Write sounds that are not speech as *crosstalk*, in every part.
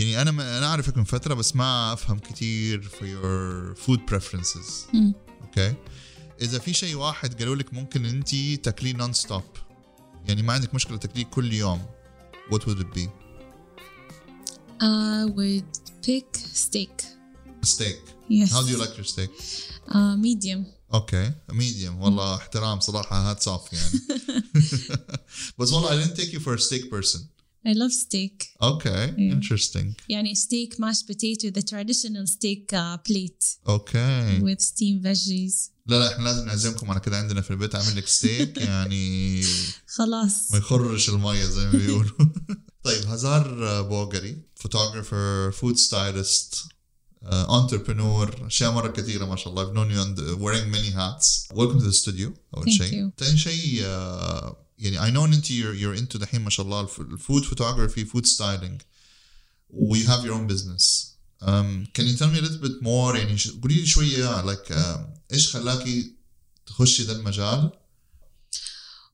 يعني أنا ما أنا أعرفك من فترة بس ما أفهم كثير في your food preferences. أوكي إذا في شيء واحد قالوا لك ممكن انت تاكليه non-stop يعني ما عندك مشكلة تاكليه كل يوم what would it be I would pick steak. steak. Yes. how do you like your steak? Uh, medium. أوكي medium والله احترام صراحة hats off يعني. *laughs* *laughs* بس والله I didn't take you for a steak person. I love steak. أوكي interesting. يعني steak, mashed potato, the traditional steak uh, plate. أوكي with steamed veggies. لا لا إحنا لازم نعزمكم على كده عندنا في البيت. اعمل لك ستيك *laughs* يعني خلاص. ما يخرش المية زي ما بيقولوا. *laughs* طيب هزار بوغري photographer food stylist entrepreneur. أشياء مرة كثيرة ما شاء الله. I've known you and wearing many hats. Welcome to the studio. أول Thank شيء. you. ثاني شيء آه، يعني I know ان انت you're, you're into دحين ما شاء الله ال food photography food styling. We have your own business. Um, can you tell me a little bit more? يعني قولي لي شوية like um, إيش خلاكي تخشي ذا المجال؟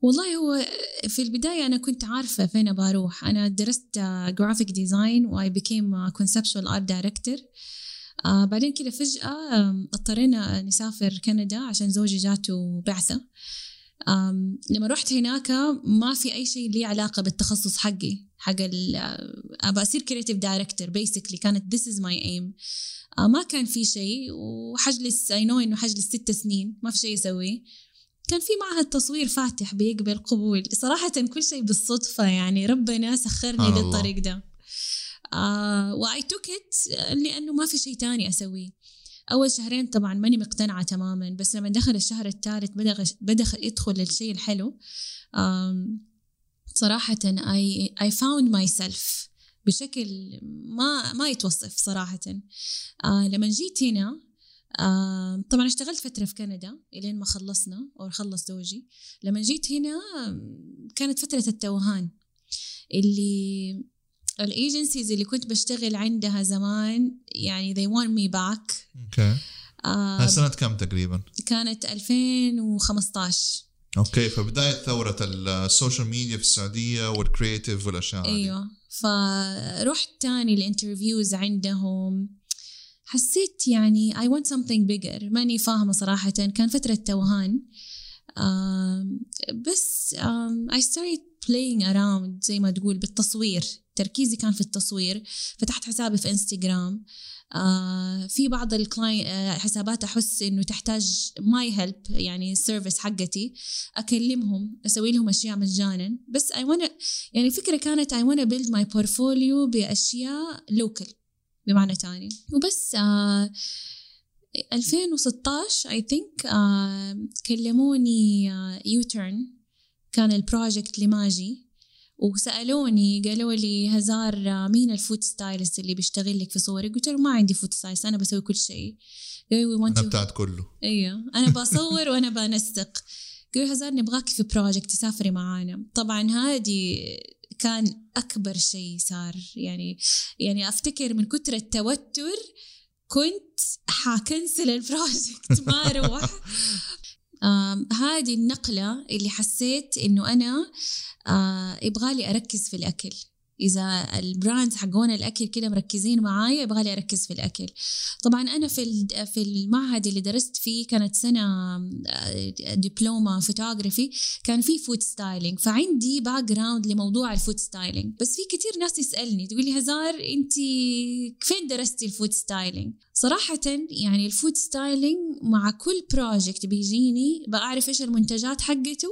والله هو في البداية أنا كنت عارفة فين أبغى أروح. أنا درست graphic design و a conceptual art director. آه بعدين كده فجأة آم، اضطرينا نسافر كندا عشان زوجي جاته بعثة. لما رحت هناك ما في أي شيء لي علاقة بالتخصص حقي حق ال- آه، أبغى أصير creative director basically كانت is my aim. آه ما كان في شيء وحجلس I know إنه حجلس ست سنين ما في شيء أسويه كان في معهد تصوير فاتح بيقبل قبول. صراحة كل شيء بالصدفة يعني ربنا سخرني. للطريق ده. و I took it لأنه ما في شيء تاني أسويه. أول شهرين طبعا ماني مقتنعة تماما بس لما دخل الشهر الثالث بدأ بدأ يدخل الشيء الحلو. آم، صراحة I, I found myself بشكل ما ما يتوصف صراحة. آه لما جيت هنا طبعا اشتغلت فترة في كندا إلين ما خلصنا أو خلص زوجي. لما جيت هنا كانت فترة التوهان اللي ال agencies اللي كنت بشتغل عندها زمان يعني they want me back. أوكي آه هاي سنه كم تقريبا؟ كانت 2015 أوكي فبداية ثورة ال social media في السعودية وال creative والأشياء. أيوه. فرحت تاني ال interviews عندهم. حسيت يعني I want something bigger. ماني فاهمة صراحة كان فترة توهان. بس آم، I started playing around زي ما تقول بالتصوير. تركيزي كان في التصوير فتحت حسابي في انستغرام آه في بعض ال clients آه حسابات أحس إنه تحتاج my help يعني ال service حقتي أكلمهم أسوي لهم أشياء مجانا. بس I wanna يعني الفكرة كانت I wanna build my portfolio بأشياء local بمعنى تاني. وبس آه 2016 I think آه كلموني آه يوترن كان ال project لماجي. وسألوني قالوا لي هزار آه، مين ال food stylist اللي بيشتغل لك في صورك؟ قلت لهم ما عندي food stylist أنا بسوي كل شيء. قالوا أنا بتاعت كله. أيوه. أنا بصور وأنا بنسق. قالوا هزار نبغاك في project تسافري معانا. طبعا هذه كان أكبر شيء صار. يعني يعني أفتكر من كتر التوتر كنت حكنسل ال project *laughs* ما أروح. هذه النقلة اللي حسيت إنه أنا آه، يبغالي أركز في الأكل. إذا ال brands حقون الأكل كده مركزين معايا يبغالي أركز في الأكل. طبعا أنا في في المعهد اللي درست فيه كانت سنة آه، دبلومة فوتوغرافي كان في food styling فعندي background لموضوع ال food styling بس في كتير ناس يسالني تقول لي هزار أنت فين درستي ال food styling صراحة يعني ال food styling مع كل project بيجيني بعرف إيش المنتجات حقته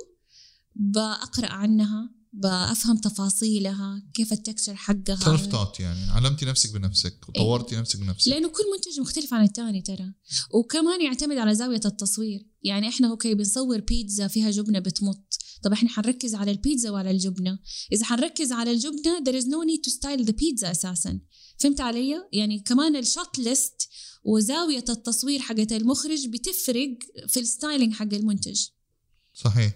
بقرأ عنها بفهم تفاصيلها كيف ال texture حقها. self-taught يعني علمتي نفسك بنفسك وطورتي نفسك بنفسك. لأنه كل منتج مختلف عن الثاني ترى. وكمان يعتمد على زاوية التصوير. يعني إحنا أوكي بنصور بيتزا فيها جبنة بتمط. طب إحنا حنركز على البيتزا وعلى الجبنة. إذا حنركز على الجبنة there is no need to style the pizza أساسا. فهمت علي؟ يعني كمان ال shot list وزاوية التصوير حقت المخرج بتفرق في ال styling حق المنتج. صحيح.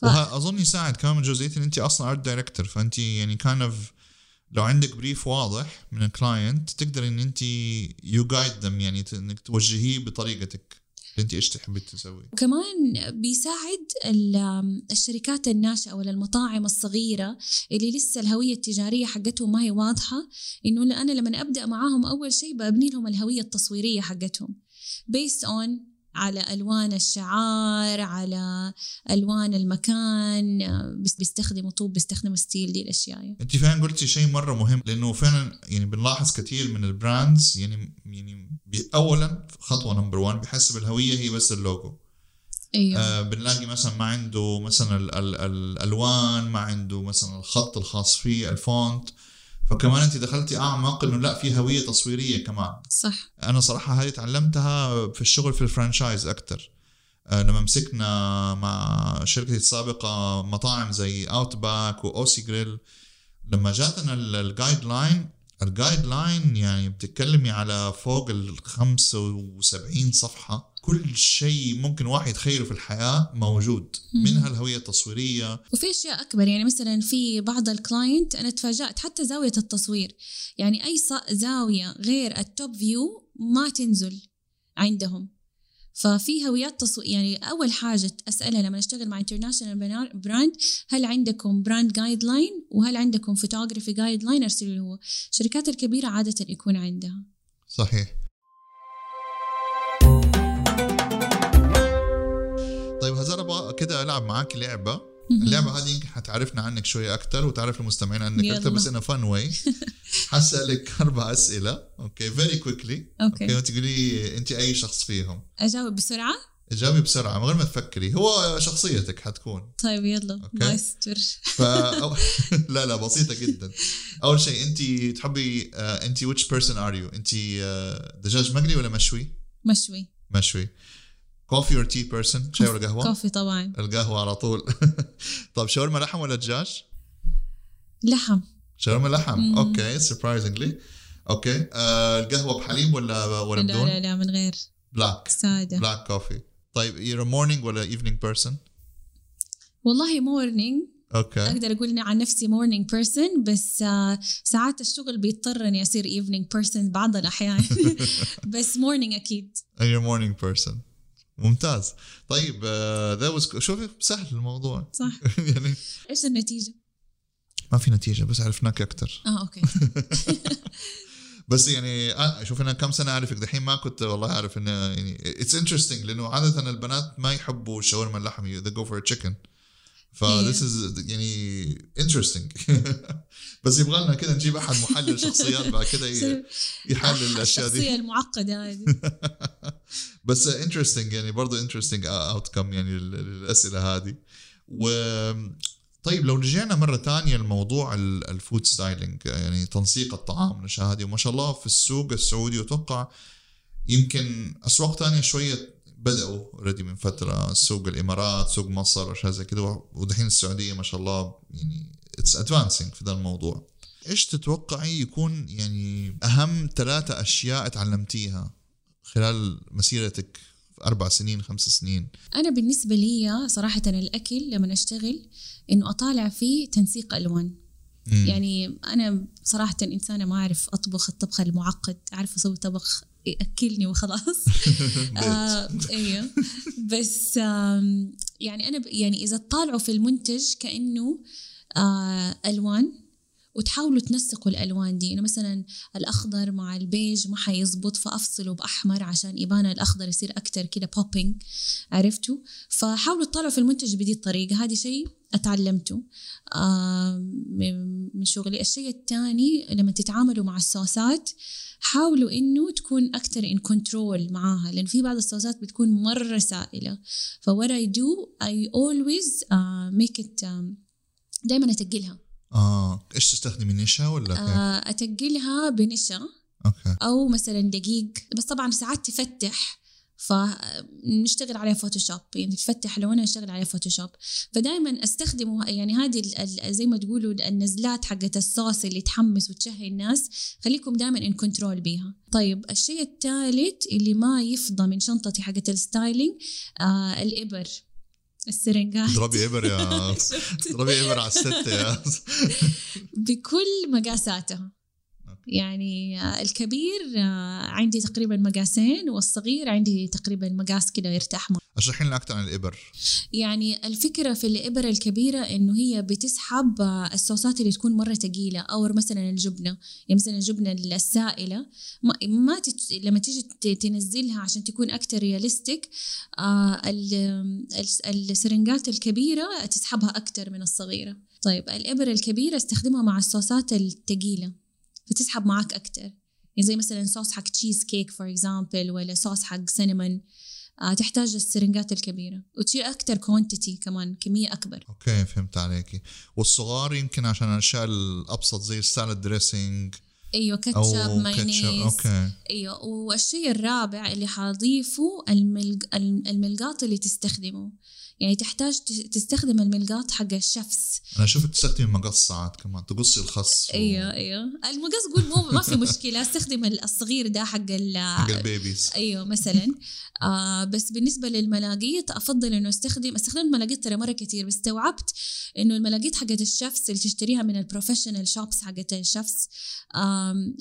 ف... وها أظن يساعد كمان من جزئية إن انت أصلا art director فانت يعني kind of لو عندك brief واضح من ال client تقدر إن انت you guide them يعني إنك توجهيه بطريقتك انت إيش تحبي تسوي وكمان بيساعد ال- الشركات الناشئة ولا المطاعم الصغيرة اللي لسه الهوية التجارية حقتهم ما هي واضحة إنه ل- أنا لما أبدأ معاهم أول شيء ببني لهم الهوية التصويرية حقتهم based on على ألوان الشعار على ألوان المكان بس بيستخدموا توب بيستخدموا style دي الأشياء يعني. انت فعلا قلتي شيء مرة مهم لأنه فعلا يعني بنلاحظ كثير من ال brands يعني يعني اولا خطوة number 1 بيحسب الهويه هي بس اللوجو. أيوه. آه بنلاقي مثلا ما عنده مثلا ال ال الألوان ما عنده مثلا الخط الخاص فيه ال font. فكمان انت دخلتي اعمق انه لا في هوية تصويرية كمان. صح. أنا صراحة هذه تعلمتها في الشغل في ال franchise أكثر لما مسكنا مع شركتي السابقة مطاعم زي Outback و Aussie Grill لما جاتنا ال guideline ال guideline يعني بتتكلمي على فوق ال 75 صفحة. كل شيء ممكن واحد يتخيله في الحياة موجود. منها الهويه التصويرية. وفي أشياء أكبر يعني مثلا في بعض ال clients أنا تفاجأت حتى زاوية التصوير. يعني أي زاوية غير ال top view ما تنزل عندهم. ففي هويات تصوير يعني أول حاجة أسألها لما أشتغل مع international brand هل عندكم brand guideline وهل عندكم photography guideline ارسلوا هو. الشركات الكبيرة عادة يكون عندها. صحيح. كده ألعب معاك لعبة. اللعبة هذه يمكن حتعرفنا عنك شوية أكثر وتعرف المستمعين عنك. أكثر بس أنا fun way حسألك أربع أسئلة. okay very quickly okay. وتقولي أنت أي شخص فيهم. أجاوب بسرعة؟ جاوبي بسرعة من غير ما تفكري. هو شخصيتك حتكون. طيب يلا. الله يستر. ف *laughs* لا لا بسيطة جدا. أول شيء أنت تحبي آه، أنت which person are you أنت آه، دجاج مقلي ولا مشوي؟ مشوي. مشوي. coffee or tea person شاي ولا قهوة؟ coffee طبعا. القهوة على طول. *laughs* طب شاورما لحم ولا دجاج؟ لحم. شاورما لحم. okay surprisingly okay. آه القهوة بحليب ولا ولا لا بدون؟ لا لا من غير. black سادة. black coffee طيب a morning ولا evening person والله morning okay. أقدر أقول إني عن نفسي morning person بس آه، ساعات الشغل بيضطر اني أصير evening person بعض الأحيان. *laughs* بس morning أكيد. You're morning person. ممتاز. طيب uh, that was شوفي سهل الموضوع. صح. *laughs* يعني إيش النتيجة؟ ما في نتيجة بس عرفناك أكثر آه okay. *laughs* بس يعني آه، شوف أنا كم سنة أعرفك؟ دحين ما كنت والله أعرف إنه يعني it's interesting لأنه عادة البنات ما يحبوا شاورما اللحم they go for a chicken ف Yeah. this is يعني interesting *laughs* بس يبغى لنا كده نجيب أحد محلل شخصيات بعد كده ي- *laughs* يحلل الأشياء دي. الشخصية المعقدة هذه. *laughs* بس interesting يعني برضه interesting outcome يعني ال- الأسئلة هذه. و طيب لو رجعنا مرة ثانية لموضوع ال- ال food styling يعني تنسيق الطعام الاشياء هذه وما شاء الله في السوق السعودي واتوقع يمكن أسواق ثانية شوية بدأوا already من فترة سوق الإمارات سوق مصر أشياء زي كده. ودحين السعودية ما شاء الله يعني it's advancing في the الموضوع. إيش تتوقعي يكون يعني أهم ثلاثة أشياء تعلمتيها خلال مسيرتك؟ أربع سنين خمس سنين؟ أنا بالنسبة لي صراحة الأكل لما أشتغل إنه أطالع فيه تنسيق ألوان. مم. يعني أنا صراحة إنسانة ما أعرف أطبخ الطبخ المعقد أعرف أسوي طبخ يأكلني وخلاص. *laughs* آه إيوه. بس يعني أنا يعني إذا تطالعوا في المنتج كأنه آه ألوان. وتحاولوا تنسقوا الألوان دي. يعني مثلا الأخضر مع البيج ما حيزبط فأفصله بأحمر عشان يبان الأخضر يصير أكتر كده popping عرفتوا؟ فحاولوا تطالعوا في المنتج بدي الطريقة. هذه شيء أتعلمته من شغلي. الشيء الثاني لما تتعاملوا مع الصوصات حاولوا إنه تكون أكثر in control معاها لأن في بعض الصوصات بتكون مرة سائلة. ف what I do I always uh, make it um, دائما أتقلها. آه. إيش تستخدمي نشا ولا كيف؟ آه، أتقلها بنشا. okay. أو مثلا دقيق. بس طبعا ساعات تفتح. فنشتغل عليها Photoshop يعني تفتح لونها نشتغل عليها Photoshop فدائما استخدمه يعني هذه زي ما تقولوا النزلات حقت الصوص اللي تحمس وتشهي الناس. خليكم دائما in control بيها. طيب الشيء الثالث اللي ما يفضى من شنطتي حقت ال styling آه الإبر. السرنجات اضربي ابر يا؟ *laughs* اضربي ابر على الست يا *laughs* بكل مقاساتها يعني آه، الكبير آه، عندي تقريبا مقاسين والصغير عندي تقريبا مقاس كده يرتاح معه اشرحي لنا أكثر عن الإبر. يعني الفكرة في الإبر الكبيرة إنه هي بتسحب آه، الصوصات اللي تكون مرة ثقيلة أو مثلا الجبنة. يعني مثلا الجبنة السائلة ما, ما تت... لما تيجي تنزلها عشان تكون أكتر realistic آه ال... ال- السرنجات الكبيرة تسحبها أكتر من الصغيرة. طيب الإبر الكبيرة أستخدمها مع الصوصات الثقيلة فتسحب معك أكتر. يعني زي مثلا صوص حق cheesecake for example ولا صوص حق cinnamon آه، تحتاج السرنجات الكبيرة. وتصير أكتر quantity كمان كمية أكبر. okay فهمت عليكي والصغار يمكن عشان الأشياء الأبسط زي ال salad dressing أيوة كاتشب مايونيز okay. أيوة والشيء الرابع اللي حضيفه الملق... الملقاط اللي تستخدمه. يعني تحتاج تستخدم الملقاط حق ال chefs. أنا شفت تستخدمي مقص ساعات كمان تقصي الخس و- أيوه أيوه. المقص قول مو ما في مشكلة. أستخدم الصغير ده حق ال حق ال babies. أيوه مثلا. آه بس بالنسبة للملاقيط أفضل إنه استخدم استخدمت ملاقيط ترى مرة كتير. بس استوعبت إنه الملاقيط حقت ال chefs اللي تشتريها من ال professional shops حقت ال chefs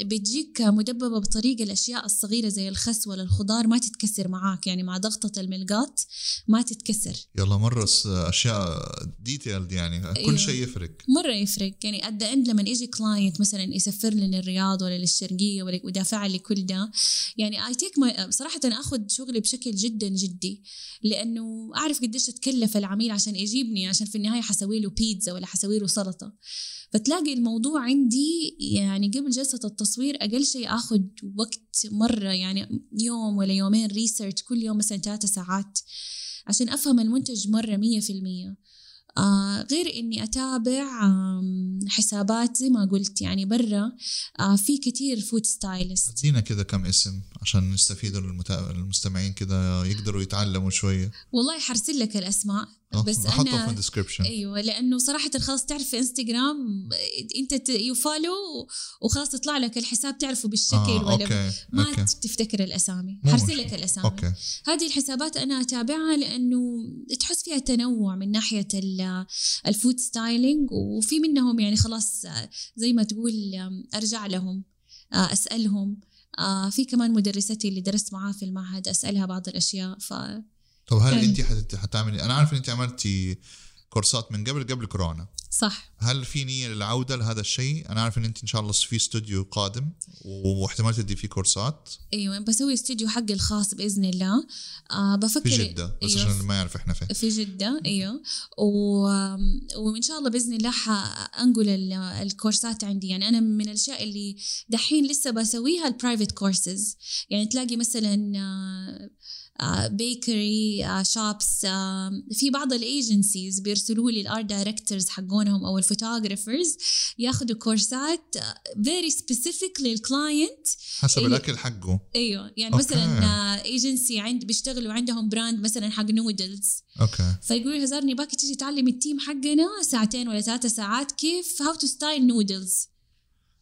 بتجيك مدببة بطريقة الأشياء الصغيرة زي الخس ولا الخضار ما تتكسر معاك. يعني مع ضغطة الملقاط ما تتكسر. يلا مرة أشياء detailed يعني كل. شيء يفرق. مرة يفرق. يعني at the end لما يجي client مثلا يسفر لي للرياض ولا للشرقية ولا ودافع لي كل ده يعني I take my صراحة أنا أخذ شغلي بشكل جدا جدي لأنه أعرف قديش أتكلف العميل عشان يجيبني عشان في النهاية حسوي له بيتزا ولا حسوي له سلطة. فتلاقي الموضوع عندي يعني قبل جلسة التصوير أقل شيء أخذ وقت مرة يعني يوم ولا يومين research كل يوم مثلا ثلاثة ساعات. عشان أفهم المنتج مرة مية في المية. آه غير إني أتابع آم، حسابات زي ما قلت يعني برا. آه في كتير food stylist أدينا كذا كم اسم عشان المتا... المستمعين كذا يقدروا يتعلموا شوية. والله حرسل لك الأسماء. آه، بس بحطهم في أنا ال description أيوه لأنه صراحة خلاص تعرف في إنستغرام أنت you follow وخلاص يطلع لك الحساب تعرفه بالشكل آه، ولا okay ما okay. تفتكر الأسامي. حرسل. لك الأسامي. okay. هذه الحسابات أنا أتابعها لأنه تحس فيها تنوع من ناحية ال- ال food styling وفي منهم يعني خلاص زي ما تقول أرجع لهم أسألهم. آه، في كمان مدرستي اللي درست معاها في المعهد أسألها بعض الأشياء ف طب هل انت حت... حتعملي أنا عارف إن انت عملتي كورسات من قبل قبل كورونا. صح. هل في نية للعودة لهذا الشيء؟ أنا عارف إن انت إن شاء الله في استوديو قادم واحتمال تدي فيه كورسات. أيوه بسوي استوديو حقي الخاص بإذن الله. آه بفكر في جدة بس أيوة، عشان ما يعرف إحنا فين. في جدة أيوه. و... وإن شاء الله بإذن الله حأنقل ال- الكورسات عندي. يعني أنا من الأشياء اللي دحين لسه بسويها ال private courses يعني تلاقي مثلا bakery shops في بعض ال agencies بيرسلوا لي ال art directors حقونهم أو ال photographers ياخذوا كورسات very specific لل client حسب إيه. الأكل حقه. أيوه يعني okay. مثلا ايجنسي عند بيشتغلوا عندهم brand مثلا حق noodles okay. فيقولوا لي هزار نبغاكي تيجي تعلمي ال team حقنا ساعتين ولا ثلاثة ساعات كيف how to style noodles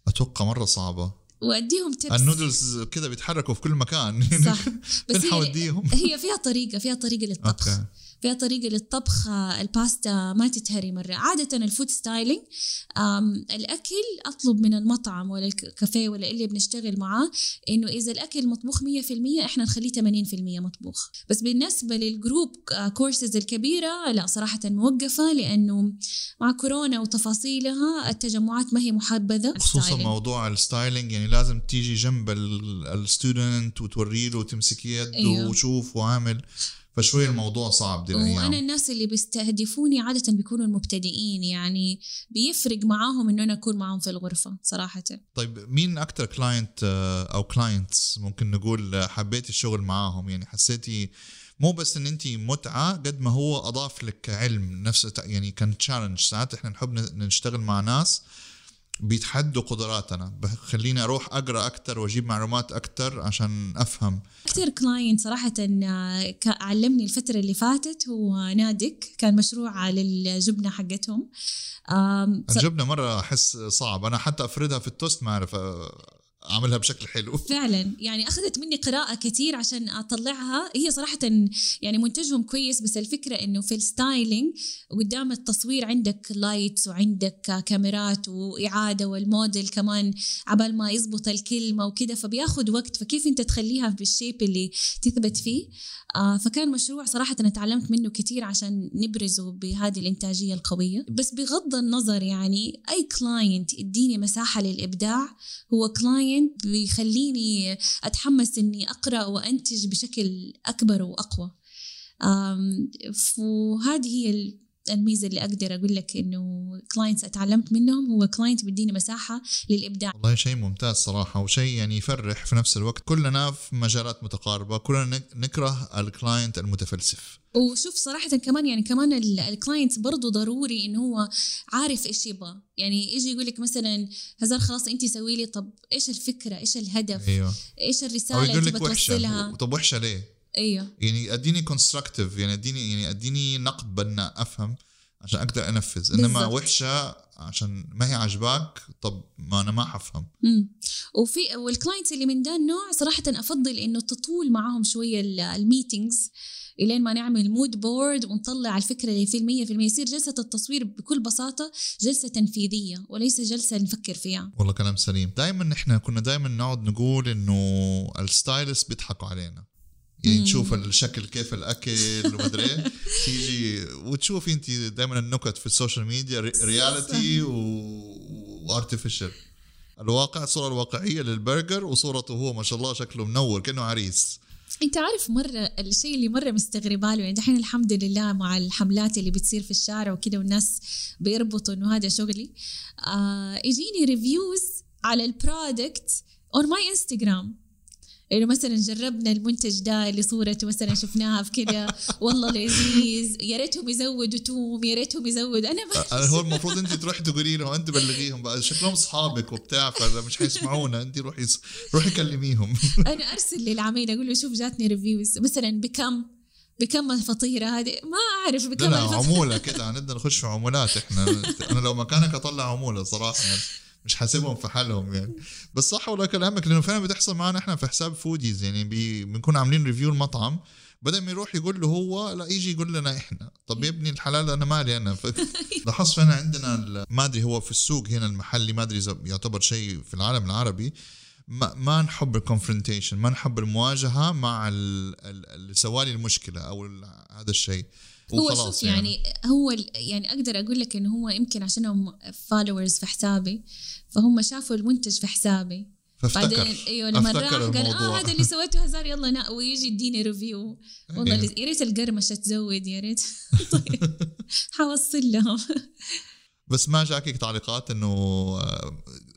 أتوقع مرة صعبة. وأديهم tips ال noodles كذا بيتحركوا في كل مكان. صح. *laughs* بس هي هي فيها طريقة فيها طريقة للطبخ. okay فيها طريقة للطبخ آه، الباستا ما تتهري مرة عادة ال food styling آم، الأكل أطلب من المطعم ولا الكافيه ولا اللي بنشتغل معاه إنه إذا الأكل مطبوخ 100% إحنا نخليه 80% مطبوخ بس بالنسبة لل group آه، كورسز الكبيرة لا صراحة موقفة لأنه مع كورونا وتفاصيلها التجمعات ما هي محبذة خصوصا. موضوع ال styling يعني لازم تيجي جنب ال student وتوري له وتمسك يد أيوه. وشوف وعامل فشوي الموضوع صعب دي وأنا الأيام. الناس اللي بيستهدفوني عادة بيكونوا المبتدئين يعني بيفرق معاهم إنه أنا أكون معاهم في الغرفة صراحة. طيب مين أكتر client أو clients ممكن نقول آه، حبيتي الشغل معاهم؟ يعني حسيتي مو بس إن انت متعة قد ما هو أضاف لك علم نفسه يعني كان challenge ساعات إحنا نحب نشتغل مع ناس بيتحدوا قدراتنا. خليني أروح أقرأ أكثر وأجيب معلومات أكثر عشان أفهم. أكثر client صراحة آه، علمني الفترة اللي فاتت. هو نادك كان مشروع للجبنة حقتهم. الجبنة مرة أحس صعب. أنا حتى أفردها في التوست ما أعرف اعملها بشكل حلو. *laughs* فعلا. يعني أخذت مني قراءة كثير عشان أطلعها. هي صراحة يعني منتجهم كويس بس الفكرة إنه في ال styling قدام التصوير عندك lights وعندك كاميرات وإعادة والموديل كمان عبال ما يزبط الكلمة وكده فبياخذ وقت. فكيف أنت تخليها بال shape اللي تثبت فيه؟ آه فكان مشروع صراحة أنا تعلمت منه كثير عشان نبرزه بهذه الإنتاجية القوية. بس بغض النظر يعني أي client يديني مساحة للإبداع هو client بيخليني أتحمس إني أقرأ وأنتج بشكل أكبر وأقوى. وهذه هي الميزة اللي أقدر أقول لك إنه clients أتعلمت منهم هو client بيديني مساحة للإبداع والله شيء ممتاز صراحة وشيء يعني يفرح في نفس الوقت كلنا في مجالات متقاربة كلنا نكره ال client المتفلسف وشوف صراحة كمان يعني كمان ال client برضه ضروري انه هو عارف إيش يبغى، يعني يجي يقول لك مثلا هزار خلاص انت سوي لي طب إيش الفكرة؟ إيش الهدف؟ أيوه إيش الرسالة اللي تبغى توصلها؟ طب وحشة ليه؟ إيوه. يعني اديني constructive يعني اديني يعني اديني نقد بناء أفهم؟ عشان أقدر أنفذ. إنما بالزبط. وحشة عشان ما هي عجباك طب ما أنا ما حفهم. امم وفي وال clients اللي من ده النوع صراحة أفضل إنه تطول معاهم شوية ال meetings إلين ما نعمل mood board ونطلع الفكرة اللي في المية في المية. يصير جلسة التصوير بكل بساطة جلسة تنفيذية وليس جلسة نفكر فيها. والله كلام سليم. دائما إحنا كنا دائما نقعد نقول إنه ال stylist بيضحكوا علينا. يعني تشوف الشكل كيف الأكل ومدري إيه. *laughs* تيجي وتشوفي أنت دائما النكت في ال social media reality و artificial الواقع الصورة الواقعية للبرجر وصورته هو ما شاء الله شكله منور كأنه عريس. أنت عارف مرة الشيء اللي مرة مستغربة له يعني دحين الحمد لله مع الحملات اللي بتصير في الشارع وكده والناس بيربطوا إنه هذا شغلي. آه يجيني reviews على ال product on my Instagram إنه مثلا جربنا المنتج ده اللي صورته مثلا شفناها في كده والله لذيذ يا ريتهم يزودوا توم يا ريتهم يزودوا. أنا ما هو المفروض أنت تروحي تقولي لهم أنت بلغيهم بقى. شكلهم اصحابك وبتاع فمش حيسمعونا أنت روحي روحي كلميهم. *laughs* أنا أرسل للعميل أقول له شوف جاتني reviews مثلا بكم بكم الفطيرة هذه؟ ما أعرف بكم لا عمولة كده. نقدر نخش في عمولات. إحنا أنا لو مكانك أطلع عمولة صراحة. يعني مش حاسبهم في حالهم يعني. بس صح ولا كلامك لأنه فعلا بتحصل معنا إحنا في حساب فوديز يعني بنكون عاملين review المطعم بدل ما يروح يقول له هو لا يجي يقول لنا إحنا. طب يا ابني الحلال أنا مالي أنا؟ *laughs* لاحظت فعلا عندنا ما أدري هو في السوق هنا المحلي ما أدري إذا يعتبر شيء في العالم العربي. ما, ما نحب ال confrontation ما نحب المواجهة مع اللي سوالي المشكلة أو هذا الشيء. هو شوف يعني, يعني هو يعني أقدر أقول لك إنه هو يمكن عشانهم followers في حسابي فهم شافوا المنتج في حسابي. فافتكر. بعدين إيوه لما راح قال آه هذا اللي سويته هزار يلا نا ويجي يديني review والله إيه. يا ريت القرمشة تزود يا ريت. *laughs* طيب. حوصل لهم. بس ما جاكك تعليقات إنه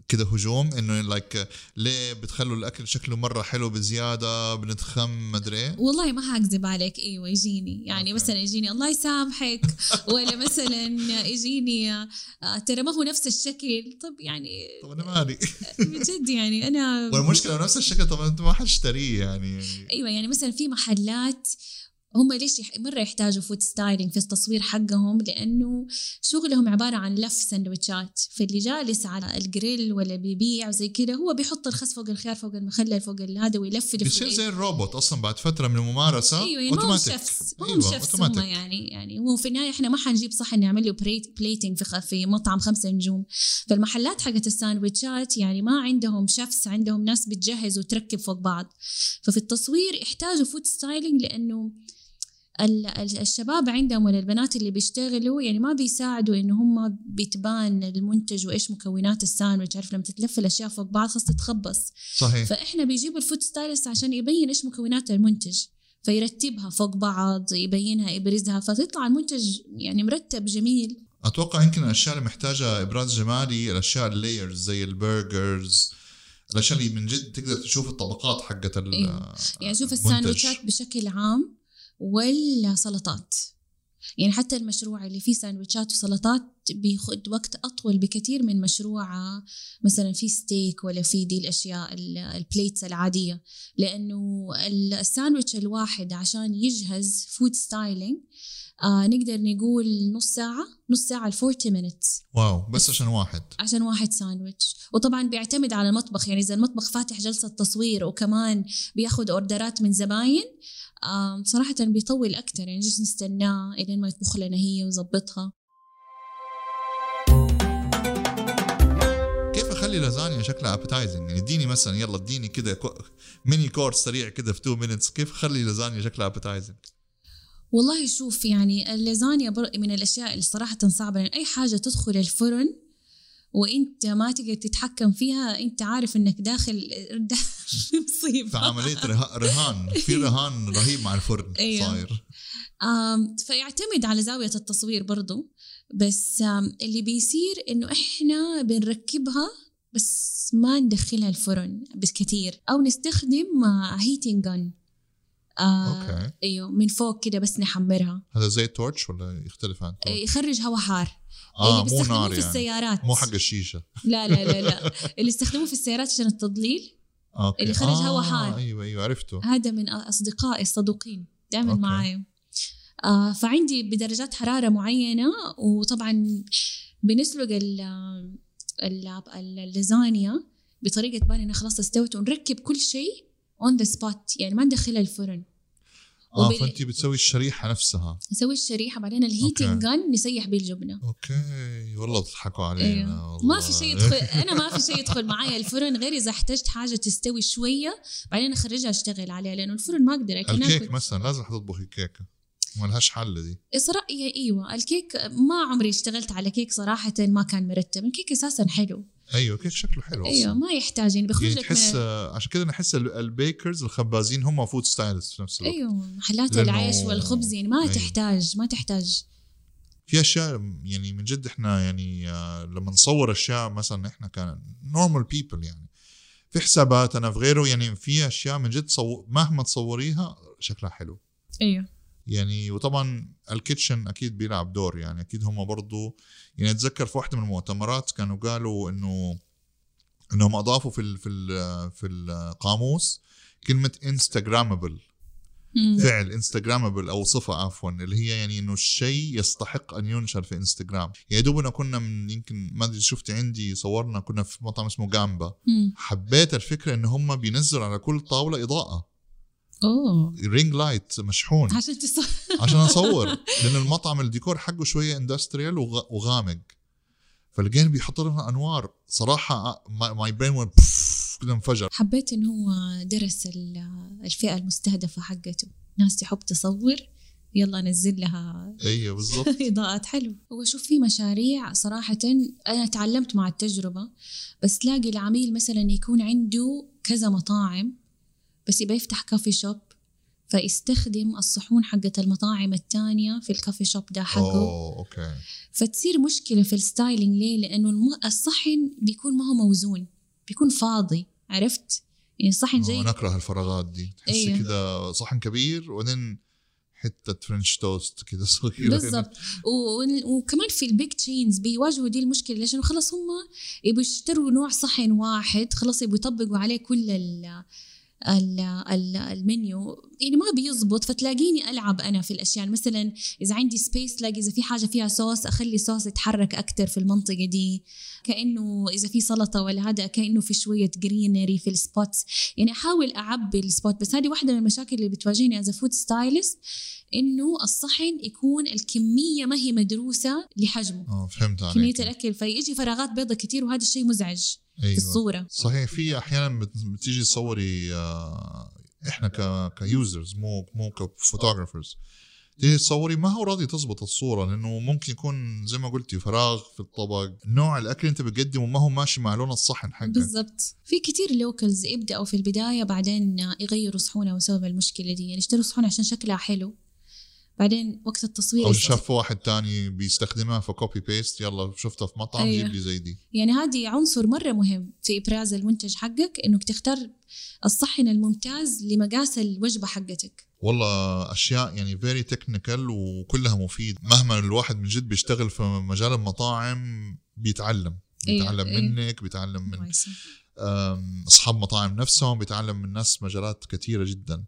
كده هجوم إنه like ليه بتخلوا الأكل شكله مرة حلو بزيادة بنتخم مدري إيه؟ والله ما حأكذب عليك. إيوه يجيني. يعني أوكي. مثلا يجيني الله يسامحك. *laughs* ولا مثلا يجيني آه، ترى ما هو نفس الشكل. طب يعني طب أنا مالي؟ بجد يعني أنا والمشكلة نفس الشكل طب أنت ما حتشتريه يعني. إيوه يعني مثلا في محلات هم ليش مرة يحتاجوا food styling في التصوير حقهم؟ لأنه شغلهم عبارة عن لف سندوتشات فاللي جالس على الجريل ولا بيبيع زي كده هو بيحط الخس فوق الخيار فوق المخلل فوق هذا ويلف بيصير زي الروبوت أصلا بعد فترة من الممارسة أيوة يعني ما هم chefs ما هم أيوة chefs هم يعني يعني هو في النهاية إحنا ما حنجيب صح نعمل له plating في في مطعم خمسة نجوم. فالمحلات حقت الساندويتشات يعني ما عندهم chefs عندهم ناس بتجهز وتركب فوق بعض. ففي التصوير يحتاجوا food styling لأنه الشباب عندهم ولا البنات اللي بيشتغلوا يعني ما بيساعدوا إنه هم بتبان المنتج وإيش مكونات الساندويتش. عارف لما تتلف الأشياء فوق بعض خلاص تتخبص. صحيح. فإحنا بيجيبوا ال food stylist عشان يبين إيش مكونات المنتج. فيرتبها فوق بعض يبينها يبرزها فتطلع المنتج يعني مرتب جميل. أتوقع يمكن الأشياء اللي محتاجة إبراز جمالي الأشياء ال layers زي ال burgers الأشياء اللي من جد تقدر تشوف الطبقات حقت إيه. يعني شوف الساندويتشات بشكل عام والسلطات يعني حتى المشروع اللي فيه ساندويتشات وسلطات بياخذ وقت أطول بكثير من مشروع مثلا في ستيك ولا في دي الأشياء ال plates العادية. لأنه الساندويتش الواحد عشان يجهز food styling آه نقدر نقول نص ساعة نص ساعة ل 40 minutes. واو بس عشان واحد. عشان واحد ساندويتش. وطبعا بيعتمد على المطبخ. يعني إذا المطبخ فاتح جلسة تصوير وكمان بياخد order ات من زباين آه صراحة بيطول أكتر يعني جالس نستناه إلين ما يطبخ لنا هي ويظبطها. كيف أخلي لازانيا شكلها appetizing يعني اديني مثلا يلا اديني كده كو- mini course سريع كده في 2 minutes كيف أخلي لازانيا شكلها appetizing والله شوف يعني اللازانيا من الأشياء اللي صراحة صعبة لأن أي حاجة تدخل الفرن وانت ما تقدر تتحكم فيها انت عارف انك داخل *laughs* مصيبة. في عملية رها- رهان في *laughs* رهان رهيب مع الفرن أيوه. صاير. فيعتمد على زاوية التصوير برضو بس اللي بيصير إنه إحنا بنركبها بس ما ندخلها الفرن بس كتير أو نستخدم heating gun okay. إيوه من فوق كده بس نحمرها هذا زي ال torch ولا يختلف عن ال torch؟ يخرج هواء حار. آه اللي مو نار في يعني. السيارات. مو حق الشيشة. لا لا لا لا. *laughs* اللي يستخدموه في السيارات عشان التظليل. okay. اللي خرج هوا حار. أيوه أيوه عرفته. هذا من أصدقائي الصدوقين. دائما okay. معايا. آه فعندي بدرجات حرارة معينة وطبعا بنسلق ال ال- اللازانيا بطريقة تبان انها خلاص استوت ونركب كل شيء on the spot يعني ما ندخلها الفرن آه وبال- فأنت بتسوي الشريحة نفسها. نسوي الشريحة بعدين ال heating. gun نسيح بيه الجبنة. okay. والله بتضحكوا علينا. أيوه والله. ما في شيء يدخل أنا ما في شيء يدخل معايا الفرن غير إذا احتجت حاجة تستوي شوية بعدين أخرجها أشتغل عليها لأنه الفرن ما أقدر أكل. الكيك مثلا لازم تطبخي كيكه ما لهاش حل دي. صراحة إيوه الكيك ما عمري اشتغلت على كيك صراحة ما كان مرتب. الكيك أساسا حلو. أيوه كيك شكله حلو أيوه أصلاً. ما يحتاج يعني بيخرج يعني لك تحس من آه، عشان كده نحس ال- ال bakers الخبازين هم food stylist في نفس الوقت أيوه محلات العيش والخبز يعني ما أيوة. تحتاج ما تحتاج في أشياء يعني من جد إحنا يعني آه، لما نصور أشياء مثلا إحنا كان normal people يعني في حساباتنا في غيره يعني في أشياء من جد صو... مهما تصوريها شكلها حلو أيوه يعني وطبعا ال kitchen أكيد بيلعب دور يعني. أكيد هم برضو يعني أتذكر في واحدة من المؤتمرات كانوا قالوا إنه إنهم أضافوا في ال في ال في القاموس كلمة instagrammable. فعل instagrammable أو صفة عفوا اللي هي يعني إنه الشيء يستحق أن ينشر في انستغرام يعني دوبنا كنا من يمكن ما أدري شفت عندي صورنا كنا في مطعم اسمه جامبا. حبيت الفكرة إن هم بينزلوا على كل طاولة إضاءة. أوه. ring light مشحون. عشان تصور *laughs* عشان أصور. لأن المطعم الديكور حقه شوية industrial وغامق. فلقينا بيحط لنا أنوار. صراحة my brain *laughs* كده انفجر. حبيت إنه هو درس ال- الفئة المستهدفة حقته. ناس تحب تصور. يلا نزل لها أيوه بالضبط. *laughs* إضاءات حلو هو شوف في مشاريع صراحة أنا تعلمت مع التجربة. بس تلاقي العميل مثلا يكون عنده كذا مطاعم. بس يبغى يفتح coffee shop فيستخدم الصحون حقت المطاعم التانية في ال coffee shop ده حقه أوه okay فتصير مشكلة في ال styling ليه؟ لأنه الم- الصحن بيكون ما هو موزون بيكون فاضي عرفت؟ يعني الصحن زي نكره الفراغات دي تحسي أيوه. كده صحن كبير وبعدين حتة French toast كده صغيرة بالضبط و- وكمان في ال big chains بيواجهوا دي المشكلة ليش؟ خلص هم يبغوا يشتروا نوع صحن واحد خلص يبغوا يطبقوا عليه كل ال المنيو يعني ما بيزبط فتلاقيني ألعب أنا في الأشياء. مثلا إذا عندي space تلاقي إذا في حاجة فيها صوص أخلي صوص يتحرك أكثر في المنطقة دي. كأنه إذا في سلطة ولا هذا كأنه في شوية greenery في ال spots يعني أحاول أعبي ال spot بس هذه واحدة من المشاكل اللي بتواجهني as food stylist إنه الصحن يكون الكمية ما هي مدروسة لحجمه. آه فهمت كمية عليك الأكل. فيجي فراغات بيضة كتير وهذا الشيء مزعج. في أيوه. الصورة. صحيح في أحيانا بت- بتيجي تصوري آه، إحنا ك ك users مو مو ك photographers تيجي تصوري ما هو راضي تزبط الصورة لأنه ممكن يكون زي ما قلتي فراغ في الطبق نوع الأكل اللي أنت بتقدمه ما هو ماشي مع لون الصحن حقك. بالضبط. في كتير locals يبدأوا في البداية بعدين يغيروا صحونه بسبب المشكلة دي. يعني يشتروا صحون عشان شكلها حلو. بعدين وقت التصوير أو شاف واحد تاني بيستخدمها ف copy paste يلا شفتها في مطعم أيوه. جيب لي زي دي. يعني هذه عنصر مرة مهم في إبراز المنتج حقك إنك تختار الصحن الممتاز لمقاس الوجبة حقتك. والله أشياء يعني very technical وكلها مفيد. مهما الواحد من جد بيشتغل في مجال المطاعم بيتعلم. أيوه، بيتعلم أيوه. منك بيتعلم من أصحاب مطاعم نفسهم بيتعلم من ناس مجالات كثيرة جدا.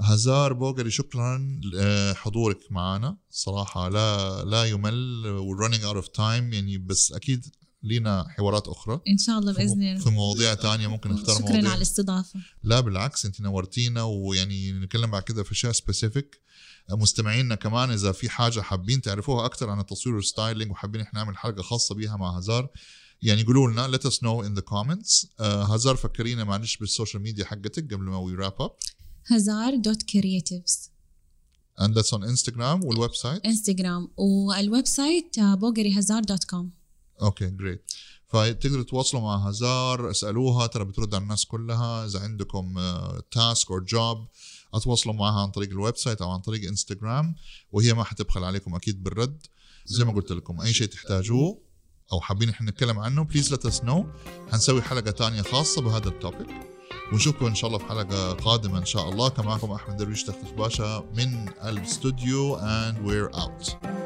هزار بوغري شكرا لحضورك معنا. صراحة لا لا يمل running out of time يعني بس أكيد لينا حوارات أخرى. إن شاء الله بإذن الله. في مواضيع تانية ممكن نختار شكرا مواضيع. على الاستضافة. لا بالعكس أنت نورتينا ويعني نتكلم بعد كده في أشياء specific مستمعينا كمان إذا في حاجة حابين تعرفوها أكثر عن التصوير وال styling وحابين إحنا نعمل حلقة خاصة بيها مع هزار يعني قولوا لنا let us know in the comments. آه هزار فكرينا معلش بالسوشيال ميديا حقتك قبل ما we wrap up. هزار dot creatives and that's on Instagram وال website انستغرام وال website بوغري هزار dot com. okay great فتقدروا تتواصلوا مع هزار اسألوها ترى بترد على الناس كلها. إذا عندكم task or job اتواصلوا معها عن طريق ال website أو عن طريق انستغرام وهي ما حتبخل عليكم أكيد بالرد. زي ما قلت لكم أي شيء تحتاجوه أو حابين إحنا نتكلم عنه please let us know. حنسوي حلقة تانية خاصة بهذا ال topic ونشوفكم إن شاء الله في حلقة قادمة إن شاء الله. كان معكم أحمد درويش تختخ باشا من الاستوديو and we're out.